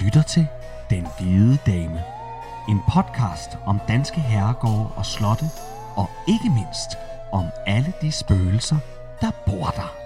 lytter til Den Hvide Dame. En podcast om danske herregårde og slotte, og ikke mindst om alle de spøgelser, der bor der.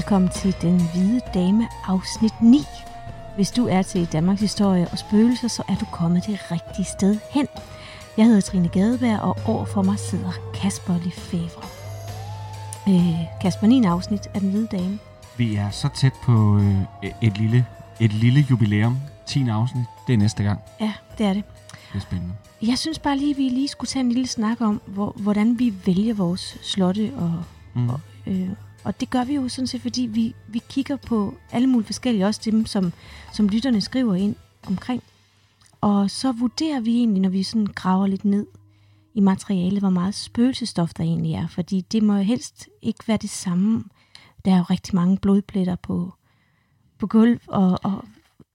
Velkommen til Den Hvide Dame afsnit 9. Hvis du er til Danmarks historie og spøgelser, så er du kommet det rigtige sted hen. Jeg hedder Trine Gadeberg, og over for mig sidder Kasper Lefebvre. Øh, Kasper, 9. afsnit af Den Hvide Dame. Vi er så tæt på øh, et, lille, et lille jubilæum. 10. afsnit. Det er næste gang. Ja, det er det. Det er spændende. Jeg synes bare lige, vi lige skulle tage en lille snak om, hvor, hvordan vi vælger vores slotte og, Mm. og Øh, og det gør vi jo sådan set, fordi vi, vi kigger på alle mulige forskellige, også dem, som, som lytterne skriver ind omkring. Og så vurderer vi egentlig, når vi sådan graver lidt ned i materialet, hvor meget spøgelsestof der egentlig er. Fordi det må jo helst ikke være det samme. Der er jo rigtig mange blodpletter på, på gulv og, og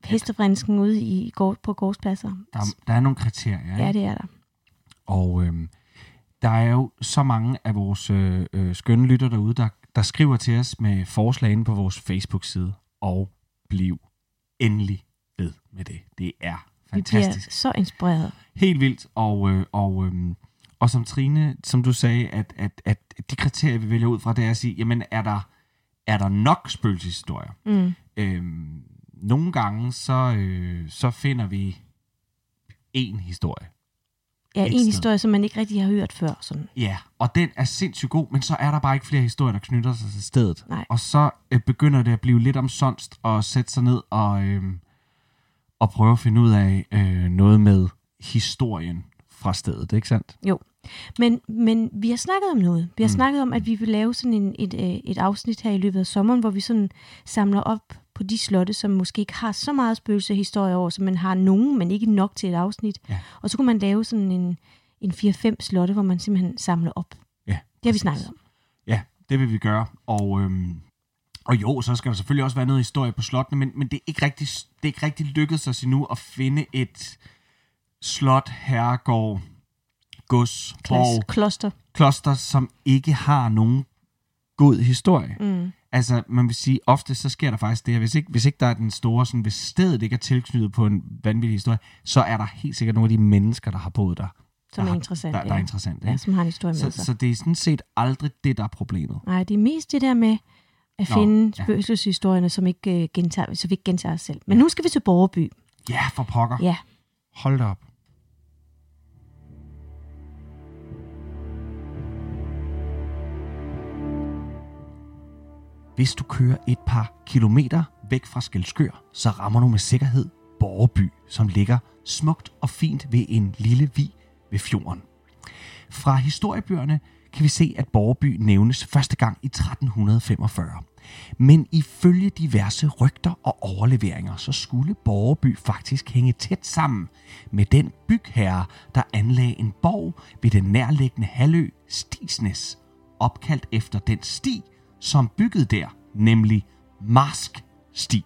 hestefrinsken ude i, gård, på gårdspladser. Der, er- der er nogle kriterier. Ja, det er der. Og øhm, der er jo så mange af vores øh, øh, skønne lytter derude, der, der skriver til os med forslag inde på vores Facebook-side. Og bliv endelig ved med det. Det er Vi bliver fantastisk. så inspireret. Helt vildt. Og, øh, og, øhm, og som Trine, som du sagde, at, at, at de kriterier, vi vælger ud fra, det er at sige, jamen er der, er der nok spøgelseshistorier? Mm. Øhm, nogle gange, så, øh, så finder vi en historie. Ja, en historie, som man ikke rigtig har hørt før. Sådan. Ja, og den er sindssygt god, men så er der bare ikke flere historier, der knytter sig til stedet. Nej. Og så øh, begynder det at blive lidt omsonst at sætte sig ned og, øh, og prøve at finde ud af øh, noget med historien fra stedet, ikke sandt? Men, men vi har snakket om noget. Vi har Mm. mm. snakket om, at vi vil lave sådan en, et, øh, et afsnit her i løbet af sommeren, hvor vi sådan samler op på de slotte, som måske ikke har så meget spøgelsehistorie over, så man har nogen, men ikke nok til et afsnit. Ja. Og så kunne man lave sådan en, en 4-5 slotte, hvor man simpelthen samler op. Ja, Det har vi snakket om. Ja, det vil vi gøre. Og, øhm, og jo, så skal der selvfølgelig også være noget historie på slottene, men, men det, er ikke rigtig, det er ikke rigtig lykkedes os endnu at finde et slot, herregård, gods, borg, kloster. kloster, som ikke har nogen god historie. Mm. Altså, man vil sige, ofte så sker der faktisk det, at hvis ikke, hvis ikke der er den store, sådan, hvis stedet ikke er tilknyttet på en vanvittig historie, så er der helt sikkert nogle af de mennesker, der har boet der, Som der, er interessant. der, der er interessant. ja, Ikke? som har en historie med Så, sig. så det er sådan set aldrig det, der er problemet. Nej, det er mest det der med at Nå, finde ja. spøgelseshistorierne, som ikke øh, gentager, så vi ikke gentager os selv. Men nu skal vi til Borgerby. Ja, for pokker. Ja, Hold da op. Hvis du kører et par kilometer væk fra Skelskør, så rammer du med sikkerhed Borgerby, som ligger smukt og fint ved en lille vi ved fjorden. Fra historiebøgerne kan vi se, at Borgerby nævnes første gang i 1345. Men ifølge diverse rygter og overleveringer, så skulle Borgerby faktisk hænge tæt sammen med den bygherre, der anlagde en borg ved den nærliggende halvø Stisnes, opkaldt efter den sti, som byggede der, nemlig Marsk Sti.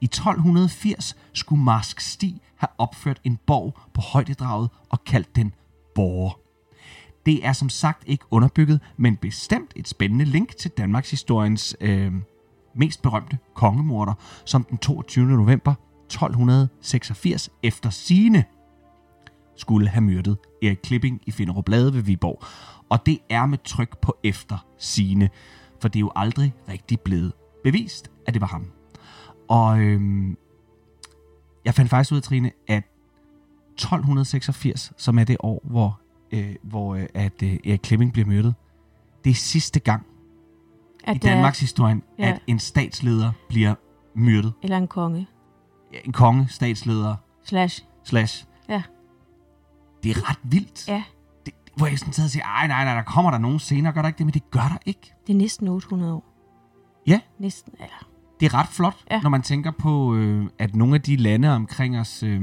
I 1280 skulle Marsk Sti have opført en borg på højdedraget og kaldt den Borger. Det er som sagt ikke underbygget, men bestemt et spændende link til Danmarks historiens øh, mest berømte kongemorder, som den 22. november 1286 efter sine skulle have myrdet Erik Klipping i Finderup Lade ved Viborg. Og det er med tryk på efter sine, for det er jo aldrig rigtig blevet bevist, at det var ham. Og øhm, jeg fandt faktisk ud af, Trine, at 1286, som er det år, hvor, øh, hvor øh, at, øh, Erik Klipping bliver myrdet, det er sidste gang at i der er- Danmarks historie, ja. at en statsleder bliver myrdet. Eller en konge. Ja, En konge, statsleder, Slash. slash. Ja. Det er ret vildt. Ja, hvor jeg sådan taget og siger, ej nej, nej, der kommer der nogen senere, gør der ikke det, men det gør der ikke. det er næsten 800 år. Ja. Næsten, eller... Det er ret flot, ja. Ja. når man tænker på, øh, at nogle af de lande omkring os, øh,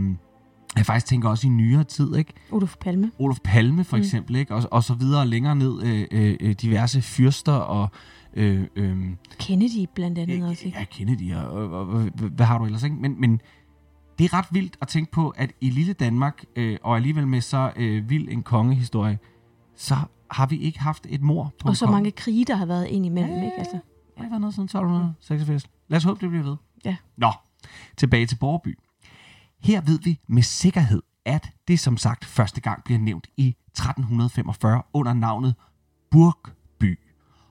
Jeg faktisk tænker også i nyere tid, ikke? Olof Palme. Olof Palme for eksempel, ikke? Og, og så videre længere ned, øh, øh, øh, diverse fyrster og... Øh, øh, Kennedy blandt andet også, ikke? Ja, Kennedy og, og, og, og hvad har du ellers, ikke? Men, men det er ret vildt at tænke på, at i lille Danmark, øh, og alligevel med så øh, vild en kongehistorie, så har vi ikke haft et mor på Og så konge. mange krige, der har været ind imellem, Ja, ikke? Altså, Det har været noget siden 1286. Lad os håbe, det bliver ved. ja. Nå, tilbage til Borgerby. Her ved vi med sikkerhed, at det som sagt første gang bliver nævnt i 1345 under navnet Burgby,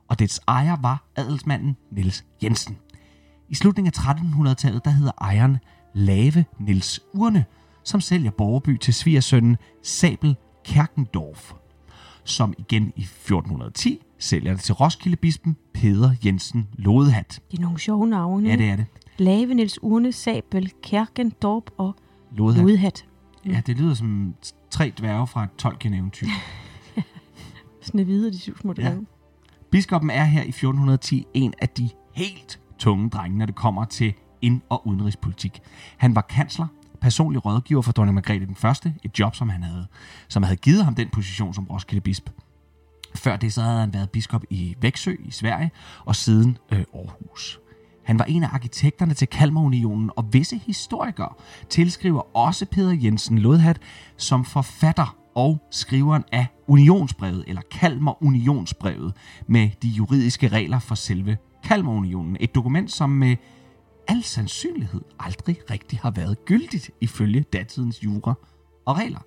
og dets ejer var adelsmanden Niels Jensen. I slutningen af 1300-tallet, der hedder ejeren Lave Niels Urne, som sælger Borgerby til svigersønnen Sabel Kærkendorf, som igen i 1410 sælger det til Roskildebispen Peder Jensen Lodehat. Det er nogle sjove navne. Ja, det er det. Lave, Niels Urne, Sabel, Kærkendorp og Lodehat. Lodhat. Ja, det lyder som tre dværge fra et Tolkien-eventyr. Snevide de syv små Ja. dværge. Biskoppen er her i 1410 en af de helt tunge drenge, når det kommer til ind- og udenrigspolitik. Han var kansler, personlig rådgiver for dronning Margrethe den Første, et job, som han havde, som havde givet ham den position som Roskilde bisp. Før det så havde han været biskop i Væksø i Sverige, og siden øh, Aarhus. Han var en af arkitekterne til Kalmarunionen, og visse historikere tilskriver også Peter Jensen Lodhat som forfatter og skriveren af Unionsbrevet, eller Kalmar Unionsbrevet, med de juridiske regler for selve Kalmarunionen. Et dokument, som med al sandsynlighed aldrig rigtig har været gyldigt ifølge datidens jura og regler.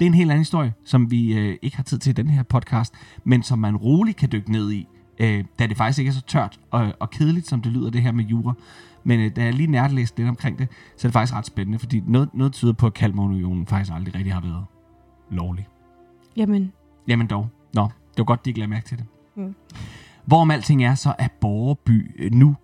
Det er en helt anden historie, som vi øh, ikke har tid til i den her podcast, men som man roligt kan dykke ned i, øh, da det faktisk ikke er så tørt og, og kedeligt, som det lyder det her med jura. Men øh, da jeg lige nærlæste lidt omkring det, så er det faktisk ret spændende, fordi noget, noget tyder på, at Kalmarunionen faktisk aldrig rigtig har været lovlig. Jamen, Jamen dog. Nå, det var godt, de ikke lagde mærke til det. Mm. Hvorom alting er, så er Borgerby øh, nu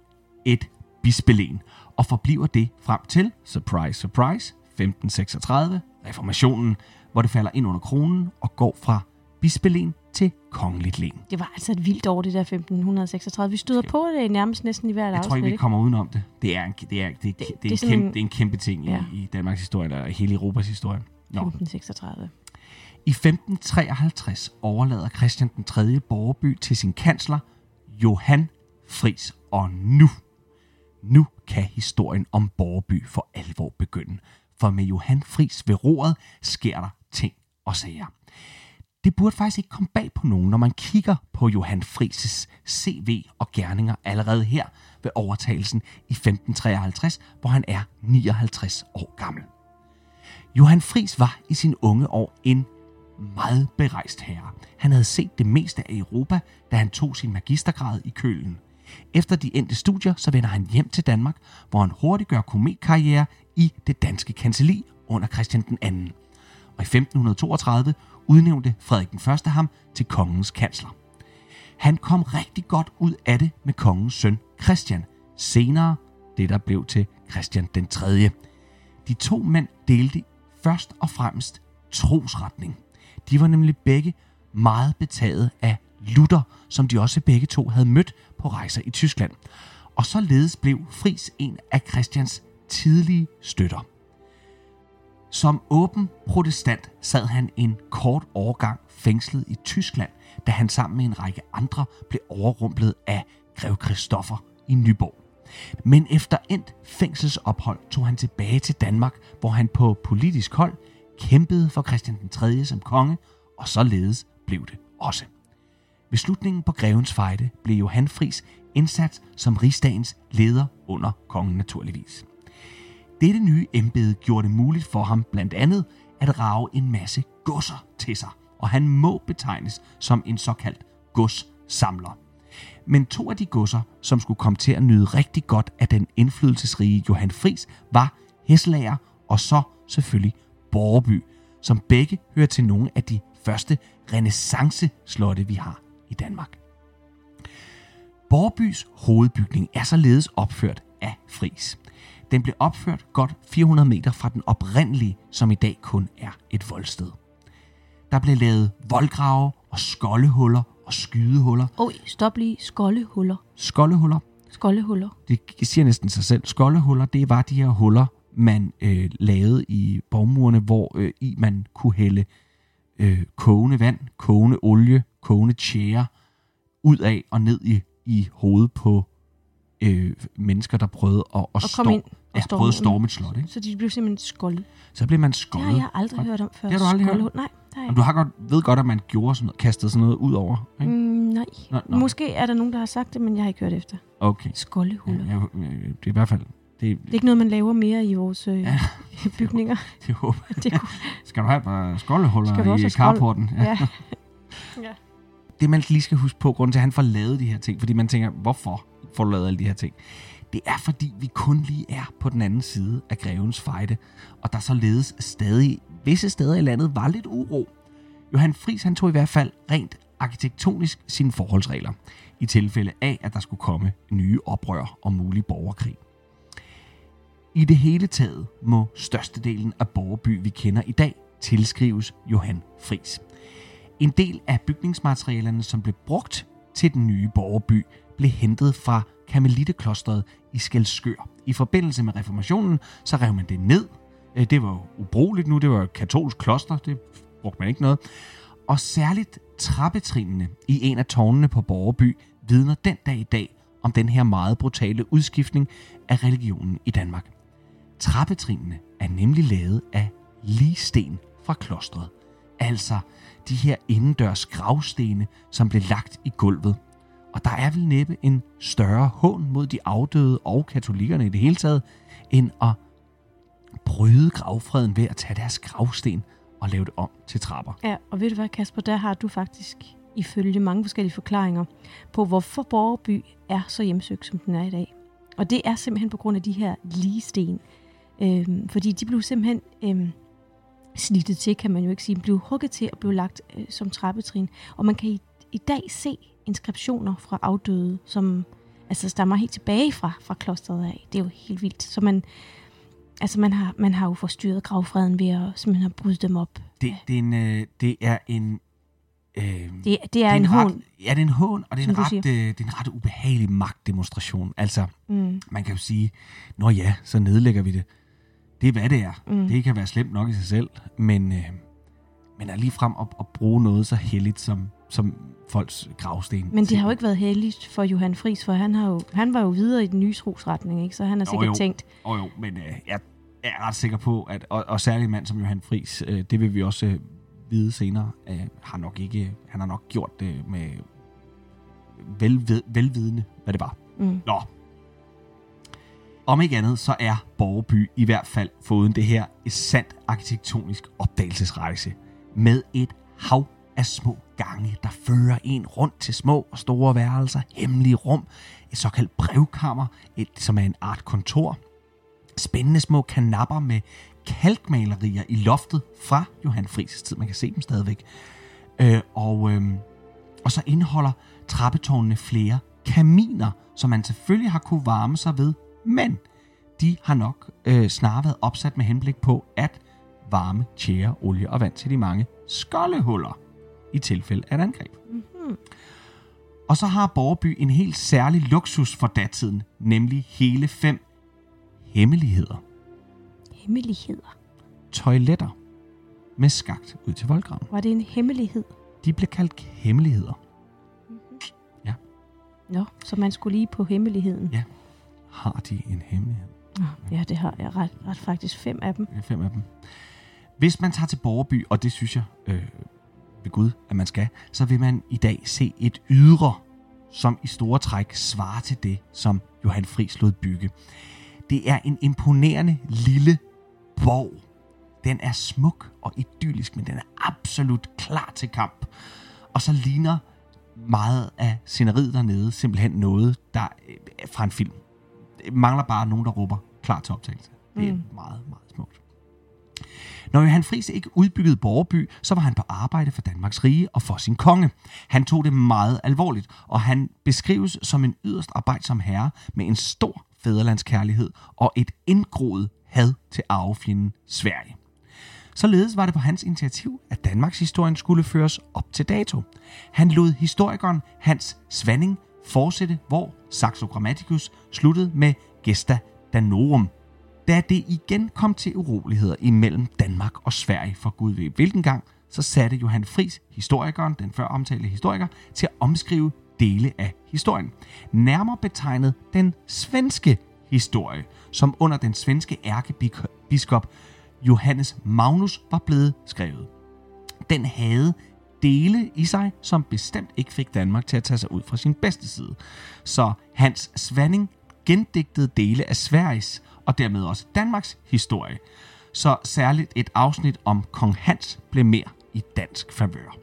et bispelen, og forbliver det frem til, surprise, surprise, 1536, reformationen, hvor det falder ind under kronen og går fra bispelen til kongeligt len. det var altså et vildt år, det der 1536. Vi støder på det nærmest næsten i hvert Jeg afsnit, tror ikke, vi kommer udenom det. Det er en, det er, det, det, det, det er en kæmpe, det er en kæmpe ting Ja. i, i Danmarks historie, og hele Europas historie. Nå. 1536. I 1553 overlader Christian den 3. Borgerby til sin kansler, Johan Fris. Og nu, nu kan historien om Borgerby for alvor begynde. For med Johan Fris ved roret sker der ting og sager. Det burde faktisk ikke komme bag på nogen, når man kigger på Johan Frises CV og gerninger allerede her ved overtagelsen i 1553, hvor han er 59 år gammel. Johan Fris var i sin unge år en meget berejst herre. Han havde set det meste af Europa, da han tog sin magistergrad i Kølen. Efter de endte studier, så vender han hjem til Danmark, hvor han hurtigt gør kometkarriere i det danske kanseli under Christian den 2. Og i 1532 udnævnte Frederik den 1. ham til kongens kansler. Han kom rigtig godt ud af det med kongens søn Christian. Senere det, der blev til Christian den 3. De to mænd delte først og fremmest trosretning. De var nemlig begge meget betaget af Luther, som de også begge to havde mødt på rejser i Tyskland. Og således blev Fris en af Christians tidlige støtter. Som åben protestant sad han en kort overgang fængslet i Tyskland, da han sammen med en række andre blev overrumplet af grev Christoffer i Nyborg. Men efter endt fængselsophold tog han tilbage til Danmark, hvor han på politisk hold kæmpede for Christian den 3. som konge, og således blev det også. Ved slutningen på Grevens Fejde blev Johan Fris indsat som rigsdagens leder under kongen naturligvis. Dette nye embede gjorde det muligt for ham blandt andet at rage en masse godser til sig, og han må betegnes som en såkaldt godssamler. Men to af de godser, som skulle komme til at nyde rigtig godt af den indflydelsesrige Johan Fris, var Heslager og så selvfølgelig Borby, som begge hører til nogle af de første renaissance-slotte, vi har i Danmark. Borgebys hovedbygning er således opført af Fris. Den blev opført godt 400 meter fra den oprindelige, som i dag kun er et voldsted. Der blev lavet voldgrave og skoldehuller og skydehuller. Oj, stop lige. Skoldehuller. Skoldehuller, Skoldehuller. det siger næsten sig selv. Skoldehuller, det var de her huller, man øh, lavede i borgmurene, hvor øh, i man kunne hælde øh, kogende vand, kogende olie, kogende tjære ud af og ned i, i hovedet på øh, mennesker, der prøvede at, at, Og kom ind og ja, storme prøvede at storme et slot. Ikke? Så de blev simpelthen skoldet. Så blev man Det skoldet. har jeg aldrig hørt om før. Det har du aldrig hørt? Skoldehul. Nej, det har jeg Jamen, du har godt, ved godt, at man gjorde sådan noget, kastede sådan noget ud over. Mm, Ikke? nej. Nå, nå. Måske er der nogen, der har sagt det, men jeg har ikke hørt efter. Okay. Ja, Skoldehuller. jeg, jeg, det er i hvert fald... Det, Det er ikke noget, man laver mere i vores øh, Ja. bygninger. det håber jeg. Det kunne, Skal du have et par skoldehuller i carporten? ja. det man lige skal huske på, grunden til, at han får lavet de her ting, fordi man tænker, hvorfor får du lavet alle de her ting? Det er, fordi vi kun lige er på den anden side af grevens fejde, og der således stadig visse steder i landet var lidt uro. Johan Friis han tog i hvert fald rent arkitektonisk sine forholdsregler, i tilfælde af, at der skulle komme nye oprør og mulig borgerkrig. I det hele taget må størstedelen af borgerby, vi kender i dag, tilskrives Johan Friis. En del af bygningsmaterialerne, som blev brugt til den nye borgerby, blev hentet fra Karmelitteklosteret i Skelskør. I forbindelse med reformationen, så rev man det ned. Øh, det var jo ubrugeligt nu, det var et katolsk kloster, det brugte man ikke noget. Og særligt trappetrinene i en af tårnene på Borgerby vidner den dag i dag om den her meget brutale udskiftning af religionen i Danmark. Trappetrinene er nemlig lavet af ligsten fra klostret. Altså de her indendørs gravstene, som blev lagt i gulvet. Og der er vel næppe en større hån mod de afdøde og katolikkerne i det hele taget, end at bryde gravfreden ved at tage deres gravsten og lave det om til trapper. ja, og ved du hvad, Kasper, der har du faktisk ifølge mange forskellige forklaringer på, hvorfor Borgerby er så hjemsøgt, som den er i dag. Og det er simpelthen på grund af de her ligesten. Øhm, fordi de blev simpelthen øhm, snittet til, kan man jo ikke sige, blev hugget til og blev lagt øh, som trappetrin. Og man kan i, i dag se inskriptioner fra afdøde, som altså stammer helt tilbage fra, fra klosteret af. Det er jo helt vildt. Så man, altså man, har, man har jo forstyrret gravfreden ved at simpelthen have brudt dem op. Det, det, er, en, øh, det er en... Øh, Det, det er en hån. ret, ja, det er en hån, og det er, en ret, øh, det er en ret ubehagelig magtdemonstration. Altså, Mm. man kan jo sige, nå ja, så nedlægger vi det. Det er, hvad det er. Mm. Det kan være slemt nok i sig selv, men, øh, men er lige frem at, at bruge noget så heldigt som, som folks gravsten. Men det har jo ikke været heldigt for Johan Friis, for han, har jo, han var jo videre i den nye trosretning, ikke? så han har Jo, sikkert jo. tænkt, Og jo, men øh, jeg er ret sikker på, at og, og særlig en mand som Johan Friis, øh, det vil vi også øh, vide senere, øh, har nok ikke, han har nok gjort det med velved, velvidende, hvad det var. mm, Nå. Om ikke andet, så er Borgeby i hvert fald foruden det her et sandt arkitektonisk opdagelsesrejse med et hav af små gange, der fører en rundt til små og store værelser, hemmelige rum, et såkaldt brevkammer, et, som er en art kontor, spændende små kanapper med kalkmalerier i loftet fra Johan Friis' tid. Man kan se dem stadigvæk. Øh, og, øh, og så indeholder trappetårnene flere kaminer, som man selvfølgelig har kunne varme sig ved, men de har nok øh, snarere været opsat med henblik på at varme, tjære, olie og vand til de mange skoldehuller i tilfælde af et angreb. mm, Og så har Borgerby en helt særlig luksus for datiden, nemlig hele fem hemmeligheder. hemmeligheder. Toiletter med skagt ud til voldgraven. Var det en hemmelighed? De bliver kaldt hemmeligheder. Nå, så man skulle lige på hemmeligheden. Ja. Har de en hemmelighed? Ja, det har jeg ret, ret faktisk fem af dem. Ja, fem af dem. Hvis man tager til Borgerby, og det synes jeg øh, ved Gud, at man skal, så vil man i dag se et ydre, som i store træk svarer til det, som Johan Friis lod bygge. Det er en imponerende lille borg. Den er smuk og idyllisk, men den er absolut klar til kamp. Og så ligner meget af sceneriet dernede simpelthen noget, der øh, er fra en film. Mangler bare nogen, der råber klar til optagelse. Det er Mm. meget, meget smukt. Når Johan Friis ikke udbyggede Borgerby, så var han på arbejde for Danmarks rige og for sin konge. Han tog det meget alvorligt, og han beskrives som en yderst arbejdsom herre med en stor fæderlandskærlighed og et indgroet had til arvefjenden Sverige. Således var det på hans initiativ, at Danmarks historien skulle føres op til dato. Han lod historikeren Hans Svanning fortsætte, hvor Saxo Grammaticus sluttede med Gesta Danorum. Da det igen kom til uroligheder imellem Danmark og Sverige for Gud ved hvilken gang, så satte Johan Fris, historikeren, den før omtalte historiker, til at omskrive dele af historien. Nærmere betegnet den svenske historie, som under den svenske ærkebiskop Johannes Magnus var blevet skrevet. Den havde dele i sig, som bestemt ikke fik Danmark til at tage sig ud fra sin bedste side. Så Hans Svanning gendigtede dele af Sveriges og dermed også Danmarks historie. Så særligt et afsnit om kong Hans blev mere i dansk favør.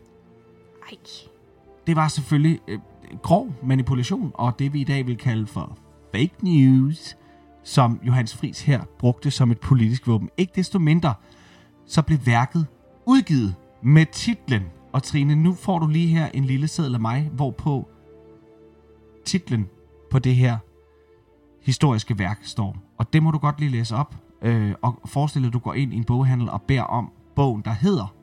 Ej. Det var selvfølgelig øh, grov manipulation, og det vi i dag vil kalde for fake news, som Johannes Fris her brugte som et politisk våben. Ikke desto mindre, så blev værket udgivet med titlen. Og Trine, nu får du lige her en lille seddel af mig, hvorpå titlen på det her historiske værk står. Og det må du godt lige læse op. Øh, og forestil dig, at du går ind i en boghandel og beder om bogen, der hedder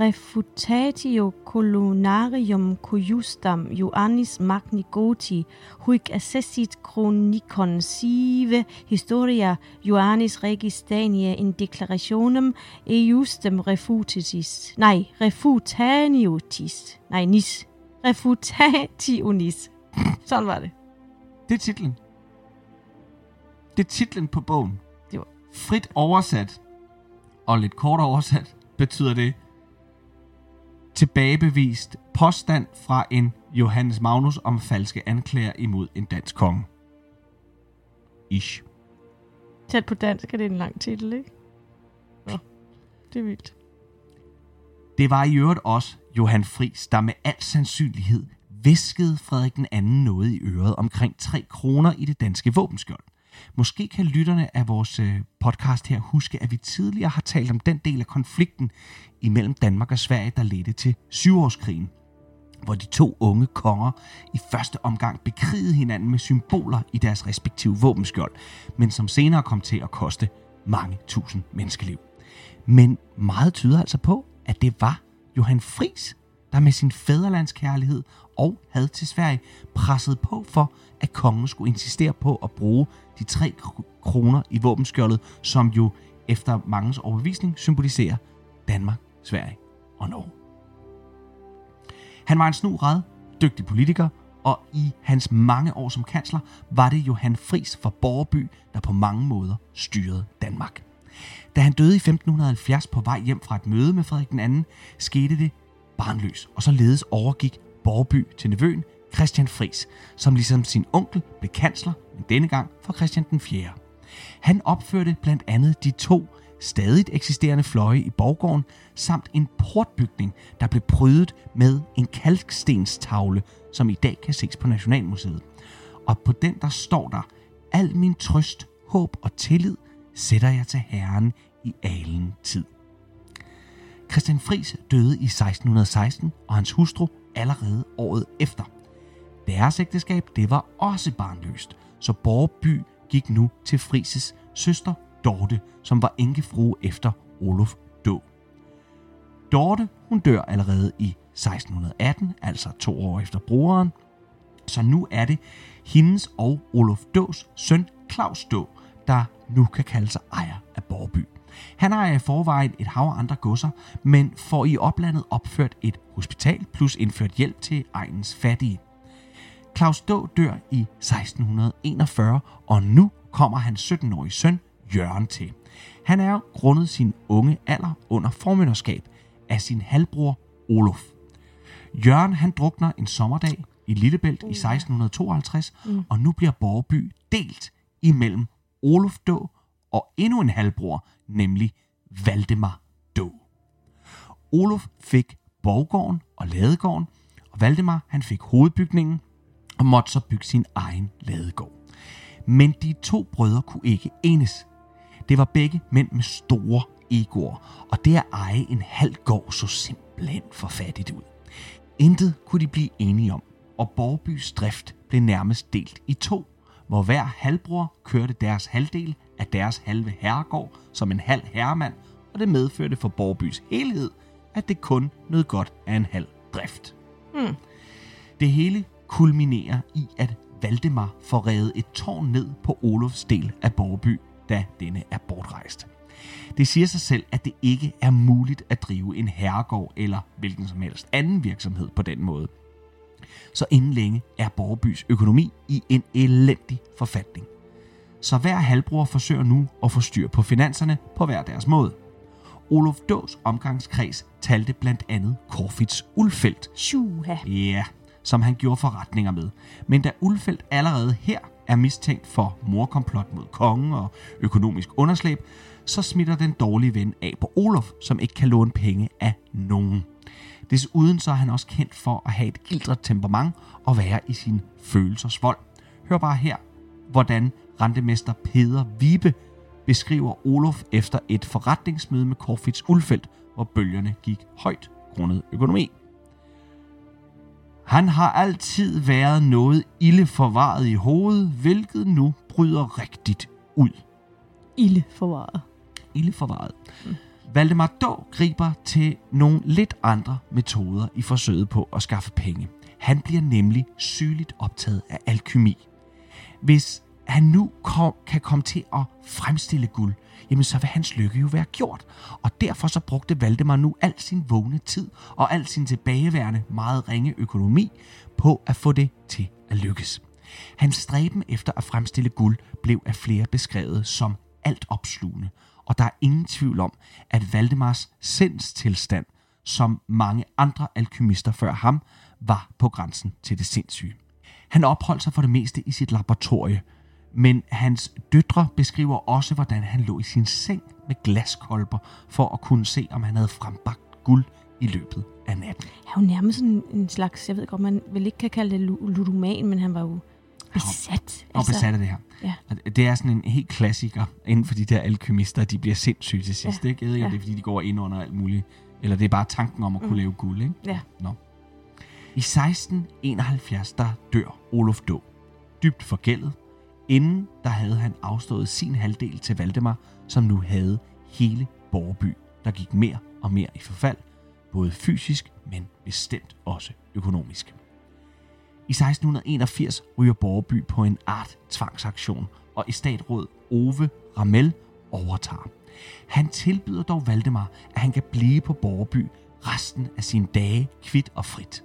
Refutatio colonarium cujustam Ioannis Magni Goti, huic assessit chronicon sive historia Ioannis Regis Daniae in declarationem eiustem refutitis. Nej, refutaniotis. Nej, nis. Refutationis. Sådan var det. Det er titlen. Det er titlen på bogen. Det var Frit oversat, og lidt kort oversat, betyder det tilbagebevist påstand fra en Johannes Magnus om falske anklager imod en dansk konge. Ish. tæt på dansk, er det en lang titel, ikke? Nå, det er vildt. Det var i øvrigt også Johan Fris, der med al sandsynlighed viskede Frederik den anden noget i øret omkring 3 kroner i det danske våbenskjold. Måske kan lytterne af vores øh, podcast her huske, at vi tidligere har talt om den del af konflikten imellem Danmark og Sverige, der ledte til syvårskrigen hvor de to unge konger i første omgang bekrigede hinanden med symboler i deres respektive våbenskjold, men som senere kom til at koste mange tusind menneskeliv. Men meget tyder altså på, at det var Johan Fris, der med sin fæderlandskærlighed og had til Sverige pressede på for, at kongen skulle insistere på at bruge de tre kroner i våbenskjoldet, som jo efter mangens overbevisning symboliserer Danmark, Sverige og Norge. Han var en snu red, dygtig politiker, og i hans mange år som kansler var det Johan Fris fra Borgerby, der på mange måder styrede Danmark. Da han døde i 1570 på vej hjem fra et møde med Frederik II, 2., skete det barnløs, og således overgik Borby til nevøen Christian Fris, som ligesom sin onkel blev kansler, men denne gang for Christian den 4. Han opførte blandt andet de to stadigt eksisterende fløje i borggården, samt en portbygning, der blev prydet med en kalkstenstavle, som i dag kan ses på Nationalmuseet. Og på den der står der, al min trøst, håb og tillid sætter jeg til Herren i alen tid. Christian Fris døde i 1616, og hans hustru allerede året efter. Deres ægteskab, det var også barnløst, så Borgby gik nu til Frises søster Dorte, som var enkefrue efter Olof død. Dorte, hun dør allerede i 1618, altså to år efter broren, så nu er det hendes og Olof Dås søn Claus Då, der nu kan kalde sig ejer af Borgby. Han har i forvejen et hav af andre godser, men får i oplandet opført et hospital plus indført hjælp til egens fattige. Claus Då dør i 1641, og nu kommer hans 17-årige søn Jørgen til. Han er grundet sin unge alder under formynderskab af sin halvbror Olof. Jørgen han drukner en sommerdag i Lillebælt i 1652, mm. og nu bliver Borgby delt imellem Olof Då og endnu en halvbror, nemlig Valdemar Då. Olof fik borggården og ladegården, og Valdemar han fik hovedbygningen og måtte så bygge sin egen ladegård. Men de to brødre kunne ikke enes. Det var begge mænd med store egoer, og det at eje en halv gård så simpelthen for fattigt ud. Intet kunne de blive enige om, og Borgbys drift blev nærmest delt i to, hvor hver halvbror kørte deres halvdel af deres halve herregård som en halv herremand, og det medførte for Borgbys helhed, at det kun nød godt af en halv drift. Hmm. Det hele kulminerer i, at Valdemar får revet et tårn ned på Olofs del af Borgby, da denne er bortrejst. Det siger sig selv, at det ikke er muligt at drive en herregård eller hvilken som helst anden virksomhed på den måde. Så inden længe er Borgebys økonomi i en elendig forfatning. Så hver halvbror forsøger nu at få styr på finanserne på hver deres måde. Olof Dås omgangskreds talte blandt andet Korfits Ulfeldt, Shuha. Ja, som han gjorde forretninger med. Men da Ulfeldt allerede her er mistænkt for morkomplot mod kongen og økonomisk underslæb, så smitter den dårlige ven af på Olof, som ikke kan låne penge af nogen. Desuden så er han også kendt for at have et gildret temperament og være i sin følelsers vold. Hør bare her, hvordan rentemester Peder Vibe beskriver Olof efter et forretningsmøde med Korfits Ulfeldt, hvor bølgerne gik højt grundet økonomi. Han har altid været noget ille forvaret i hovedet, hvilket nu bryder rigtigt ud. Ilde forvaret. Ille forvaret. Mm. Valdemar Då griber til nogle lidt andre metoder i forsøget på at skaffe penge. Han bliver nemlig sygeligt optaget af alkymi. Hvis han nu kom, kan komme til at fremstille guld, jamen så vil hans lykke jo være gjort. Og derfor så brugte Valdemar nu al sin vågne tid og al sin tilbageværende meget ringe økonomi på at få det til at lykkes. Hans stræben efter at fremstille guld blev af flere beskrevet som alt opslugende, og der er ingen tvivl om, at Valdemars sindstilstand, som mange andre alkymister før ham, var på grænsen til det sindssyge. Han opholdt sig for det meste i sit laboratorie, men hans døtre beskriver også, hvordan han lå i sin seng med glaskolber for at kunne se, om han havde frembagt guld i løbet af natten. Han er jo nærmest sådan en slags, jeg ved godt, man vel ikke kan kalde det lu- ludoman, men han var jo besat. Og besat af det her. Ja. Det er sådan en helt klassiker inden for de der alkymister, de bliver sindssyge til sidst. Ja. Ikke? Jeg ved ikke, Ja. det er, fordi de går ind under alt muligt. Eller det er bare tanken om at kunne Mm. lave guld. Ikke? Ja. Nå. I 1671, der dør Olof Då. Dybt forgældet. Inden der havde han afstået sin halvdel til Valdemar, som nu havde hele Borby, der gik mere og mere i forfald, både fysisk, men bestemt også økonomisk. I 1681 ryger Borby på en art tvangsaktion, og i statsråd Ove Ramel overtager. Han tilbyder dog Valdemar, at han kan blive på Borby resten af sine dage kvidt og frit.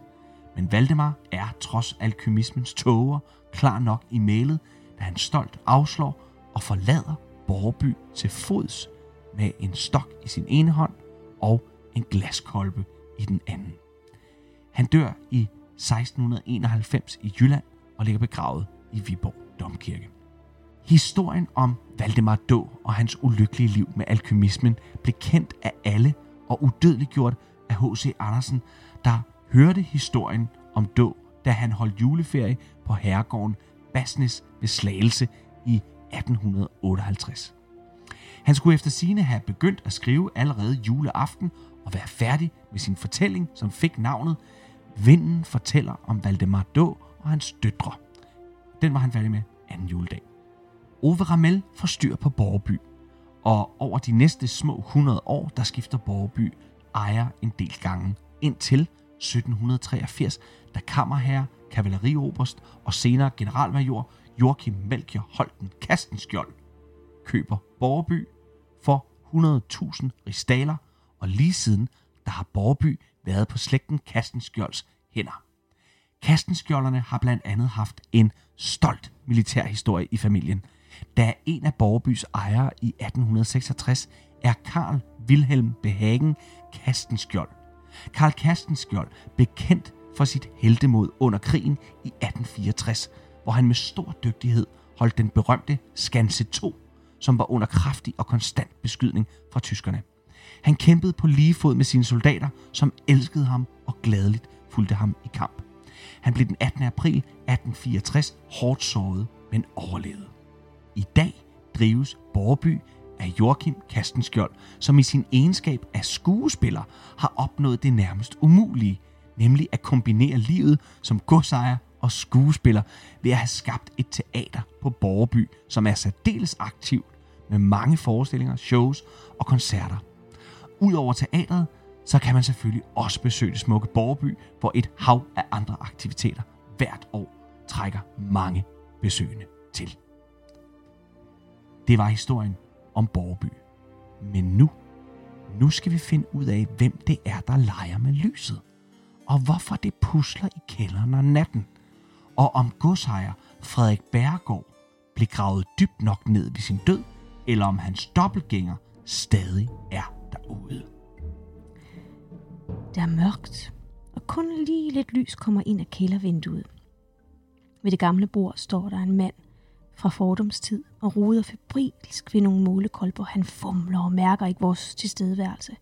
Men Valdemar er trods alkymismens tåger klar nok i mailet, at han stolt afslår og forlader Borby til fods med en stok i sin ene hånd og en glaskolbe i den anden. Han dør i 1691 i Jylland og ligger begravet i Viborg Domkirke. Historien om Valdemar Då og hans ulykkelige liv med alkymismen blev kendt af alle og udødeliggjort af H.C. Andersen, der hørte historien om Då, da han holdt juleferie på herregården Basnes ved Slagelse i 1858. Han skulle efter sine have begyndt at skrive allerede juleaften og være færdig med sin fortælling, som fik navnet Vinden fortæller om Valdemar Då og hans døtre. Den var han færdig med anden juledag. Ove Ramel får styr på Borgby, og over de næste små 100 år, der skifter Borgby ejer en del gange, indtil 1783, da kammerherre, kavallerioberst og senere generalmajor Joachim Melchior Holten Kastenskjold køber Borgeby for 100.000 ristaler, og lige siden, der har Borgeby været på slægten Kastenskjolds hænder. Kastenskjolderne har blandt andet haft en stolt militærhistorie i familien, da en af Borgebys ejere i 1866 er Karl Wilhelm Behagen Kastenskjold. Karl Kastenskjold blev kendt for sit heltemod under krigen i 1864, hvor han med stor dygtighed holdt den berømte Skanse 2, som var under kraftig og konstant beskydning fra tyskerne. Han kæmpede på lige fod med sine soldater, som elskede ham og gladeligt fulgte ham i kamp. Han blev den 18. april 1864 hårdt såret, men overlevede. I dag drives Borby af Joachim Kastenskjold, som i sin egenskab af skuespiller har opnået det nærmest umulige, nemlig at kombinere livet som godsejer og skuespiller ved at have skabt et teater på Borgerby, som er særdeles aktivt med mange forestillinger, shows og koncerter. Udover teatret, så kan man selvfølgelig også besøge det smukke Borgerby, hvor et hav af andre aktiviteter hvert år trækker mange besøgende til. Det var historien om Borgerby. Men nu, nu skal vi finde ud af, hvem det er, der leger med lyset. Og hvorfor det pusler i kælderen om natten. Og om godsejer Frederik Bærgaard blev gravet dybt nok ned ved sin død, eller om hans dobbeltgænger stadig er derude. Der er mørkt, og kun lige lidt lys kommer ind af kældervinduet. Ved det gamle bord står der en mand fra fordomstid og ruder febrilsk ved nogle målekolber. Han fumler og mærker ikke vores tilstedeværelse.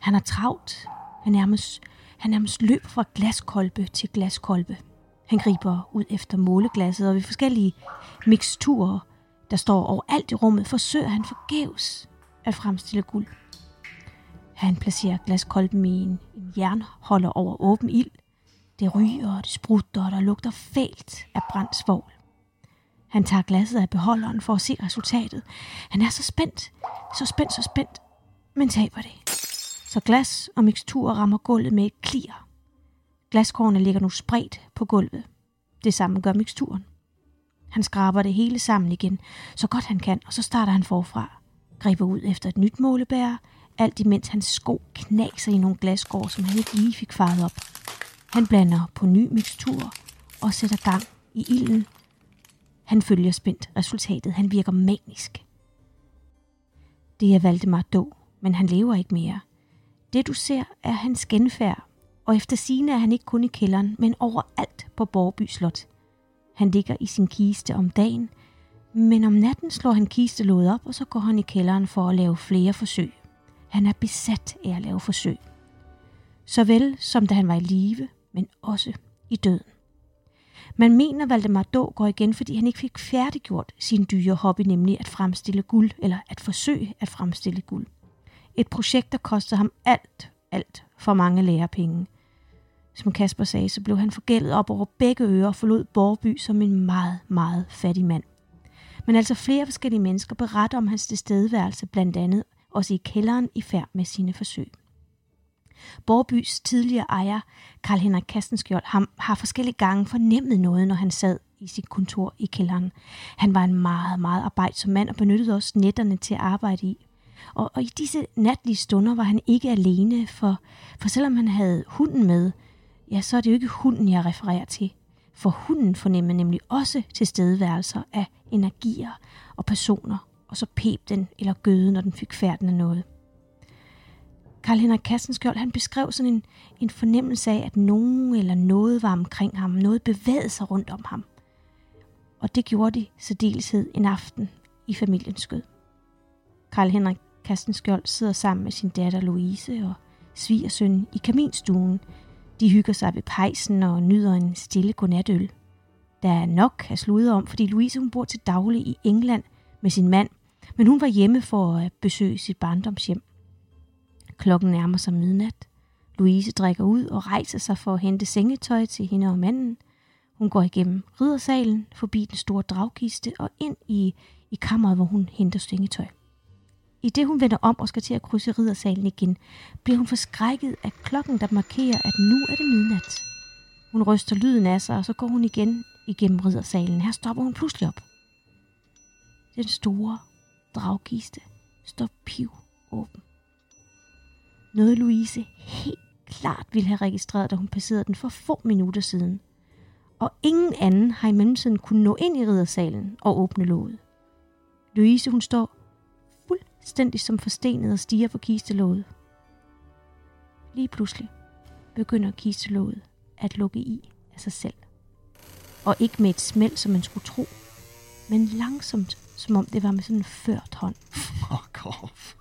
Han er travlt. Han nærmest, han nærmest løber fra glaskolbe til glaskolbe. Han griber ud efter måleglasset, og ved forskellige miksturer, der står overalt i rummet, forsøger han forgæves at fremstille guld. Han placerer glaskolben i en, en jernholder over åben ild. Det ryger, og det sprutter, og der lugter fælt af brændt svovl. Han tager glasset af beholderen for at se resultatet. Han er så spændt, så spændt, så spændt, men taber det. Så glas og mikstur rammer gulvet med et klir. Glaskornene ligger nu spredt på gulvet. Det samme gør miksturen. Han skraber det hele sammen igen, så godt han kan, og så starter han forfra. Griber ud efter et nyt målebær, alt imens hans sko knaser i nogle glaskår, som han ikke lige fik faret op. Han blander på ny mikstur og sætter gang i ilden. Han følger spændt resultatet. Han virker manisk. Det er Valdemar dog, men han lever ikke mere. Det du ser er hans genfærd, og efter sine er han ikke kun i kælderen, men overalt på Borby Slot. Han ligger i sin kiste om dagen, men om natten slår han kistelåget op, og så går han i kælderen for at lave flere forsøg. Han er besat af at lave forsøg. Såvel som da han var i live, men også i døden. Man mener, Valdemar Då går igen, fordi han ikke fik færdiggjort sin dyre hobby, nemlig at fremstille guld, eller at forsøge at fremstille guld. Et projekt, der kostede ham alt, alt for mange lærepenge. Som Kasper sagde, så blev han forgældet op over begge ører og forlod Borby som en meget, meget fattig mand. Men altså flere forskellige mennesker beretter om hans tilstedeværelse, blandt andet også i kælderen i færd med sine forsøg. Borbys tidligere ejer, Karl Henrik Kastenskjold, ham, har forskellige gange fornemmet noget, når han sad i sit kontor i kælderen. Han var en meget, meget arbejdsom mand og benyttede også netterne til at arbejde i. Og, og i disse natlige stunder var han ikke alene, for, for selvom han havde hunden med, ja, så er det jo ikke hunden, jeg refererer til. For hunden fornemmer nemlig også tilstedeværelser af energier og personer, og så pep den eller gøde, når den fik færden af noget. Karl Henrik Kassenskjold, han beskrev sådan en, en fornemmelse af, at nogen eller noget var omkring ham, noget bevægede sig rundt om ham. Og det gjorde de særdeleshed en aften i familiens skød. Karl Henrik Kastenskjold sidder sammen med sin datter Louise og svigersøn i kaminstuen. De hygger sig ved pejsen og nyder en stille godnatøl. Der er nok at slude om, fordi Louise hun bor til daglig i England med sin mand, men hun var hjemme for at besøge sit barndomshjem. Klokken nærmer sig midnat. Louise drikker ud og rejser sig for at hente sengetøj til hende og manden. Hun går igennem riddersalen, forbi den store dragkiste og ind i, i kammeret, hvor hun henter sengetøj. I det hun vender om og skal til at krydse riddersalen igen, bliver hun forskrækket af klokken, der markerer, at nu er det midnat. Hun ryster lyden af sig, og så går hun igen igennem riddersalen. Her stopper hun pludselig op. Den store dragkiste står piv åben. Noget Louise helt klart ville have registreret, da hun passerede den for få minutter siden. Og ingen anden har i mellemtiden kunnet nå ind i riddersalen og åbne låget. Louise hun står fuldstændig som forstenet og stiger på kistelåget. Lige pludselig begynder kistelåget at lukke i af sig selv. Og ikke med et smæld, som man skulle tro, men langsomt, som om det var med sådan en ført hånd. Fuck off.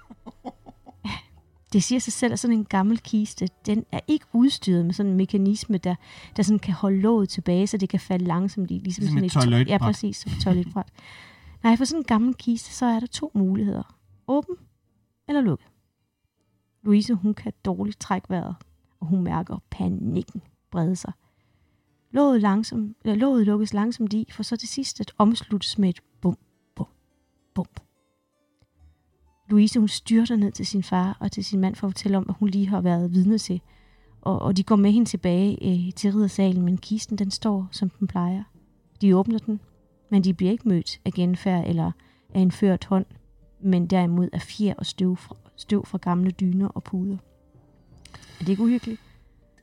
Det siger sig selv, at sådan en gammel kiste, den er ikke udstyret med sådan en mekanisme, der, der sådan kan holde låget tilbage, så det kan falde langsomt i. Ligesom, ligesom sådan et toiletbræt. Ja, præcis, som et toiletbræt. Nej, for sådan en gammel kiste, så er der to muligheder. Åben eller lukket. Louise, hun kan dårligt trække vejret, og hun mærker panikken brede sig. Låget, langsom, eller låget lukkes langsomt i, for så til sidst at omsluttes med et bum, bum, bum. Louise hun styrter ned til sin far og til sin mand for at fortælle om, at hun lige har været vidne til. Og, og de går med hende tilbage øh, til riddersalen, men kisten den står, som den plejer. De åbner den, men de bliver ikke mødt af genfærd eller, af en ført hånd, men derimod af fjer og støv fra, støv fra gamle dyner og puder. Er det ikke uhyggeligt?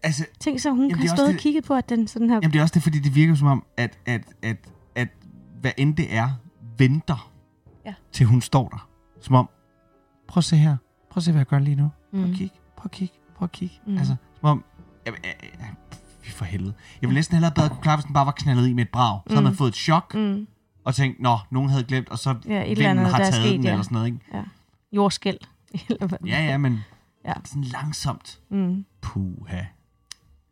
Altså, Tænk så, hun Jamen, har stået og kigget på, at den sådan her... Jamen det er også det, fordi det virker som om, at, at, at, at hvad end det er, venter Ja. til hun står der. Som om, prøv at se her. Prøv at se, hvad jeg gør lige nu. Prøv Mm. at kigge. Prøv at kigge. Prøv at kigge. Mm. Altså, som om, ja, ja, ja, fy for helvede. Jeg ville næsten hellere bedre kunne klare, hvis den bare var knaldet i med et brag. Så havde Mm. man fået et chok, Mm. Og tænkt, nå, nogen havde glemt, og så Ja, vinden andet, har taget sket, den, ja. eller sådan noget, ikke? Jordskæld. Eller hvad? Ja, ja, men Ja. sådan langsomt. Mm. Puha.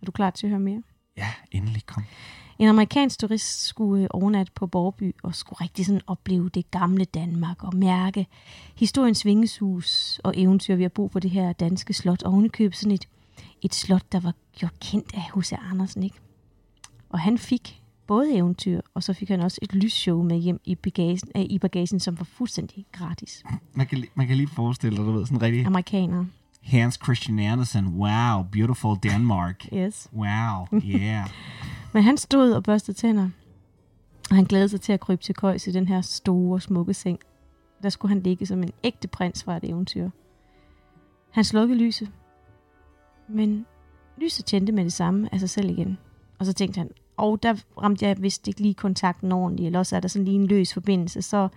Er du klar til at høre mere? Ja, endelig kom. En amerikansk turist skulle øh, overnatte på Borby og skulle rigtig sådan opleve det gamle Danmark og mærke historiens vingeshus og eventyr ved at bo på det her danske slot. Og ovenikøbet sådan et, et slot, der var gjort kendt af H.C. Andersen, ikke? Og han fik både eventyr, og så fik han også et lysshow med hjem i bagagen, øh, i bagagen som var fuldstændig gratis. Man kan, man kan lige forestille dig, du ved, sådan rigtig Amerikanere. Hans Christian Andersen. Wow, beautiful Denmark. Yes. Wow, yeah. Men han stod og børstede tænder, og han glædede sig til at krybe til køjs i den her store, smukke seng. Der skulle han ligge som en ægte prins fra et eventyr. Han slukkede lyset, men lyset tændte med det samme af sig selv igen. Og så tænkte han, og der ramte jeg vist ikke lige kontakten ordentligt, eller også er der sådan lige en løs forbindelse. Så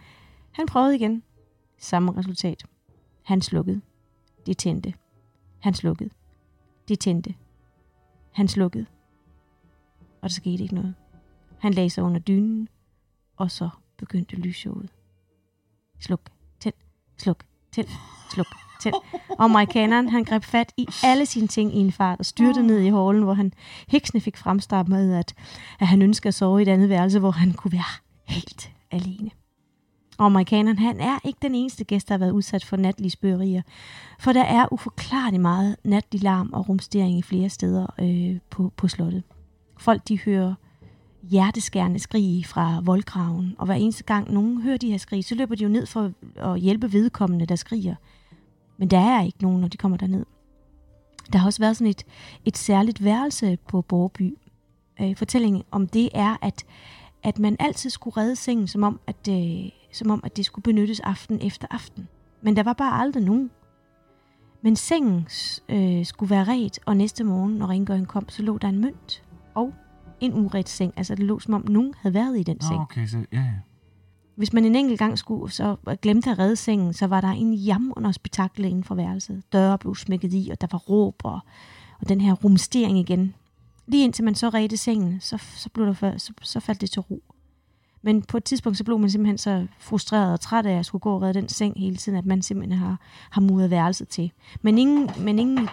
han prøvede igen. Samme resultat. Han slukkede. Det tændte. Han slukkede. Det tændte. Han slukkede og der skete ikke noget. Han lagde sig under dynen, og så begyndte lysshowet. Sluk, tænd, sluk, tænd, sluk, tænd. Og amerikaneren, han greb fat i alle sine ting i en fart og styrte ned i hallen, hvor han heksene fik fremstartet, at, at han ønskede at sove i et andet værelse, hvor han kunne være helt alene. Og amerikaneren, han er ikke den eneste gæst, der har været udsat for natlige spøgerier. For der er uforklarligt meget natlig larm og rumstering i flere steder øh, på, på slottet. Folk de hører hjerteskærende skrig fra voldgraven, og hver eneste gang nogen hører de her skrig, så løber de jo ned for at hjælpe vedkommende, der skriger. Men der er ikke nogen, når de kommer derned. Der har også været sådan et, et særligt værelse på Borby. Øh, fortællingen om det er, at, at man altid skulle redde sengen, som om, at, øh, som om, at det skulle benyttes aften efter aften. Men der var bare aldrig nogen. Men sengen øh, skulle være ret, og næste morgen, når rengøringen kom, så lå der en mønt og en uret seng. Altså det lå som om nogen havde været i den Nå, seng. okay, så ja, ja. Hvis man en enkelt gang skulle så glemte at redde sengen, så var der en jam under spektakel inden for værelset. Døre blev smækket i, og der var råb og, og den her rumstering igen. Lige indtil man så redde sengen, så, så, blev der, for- så, så faldt det til ro. Men på et tidspunkt, så blev man simpelthen så frustreret og træt af at skulle gå og redde den seng hele tiden, at man simpelthen har, har muret værelset til. Men ingen, men ingen...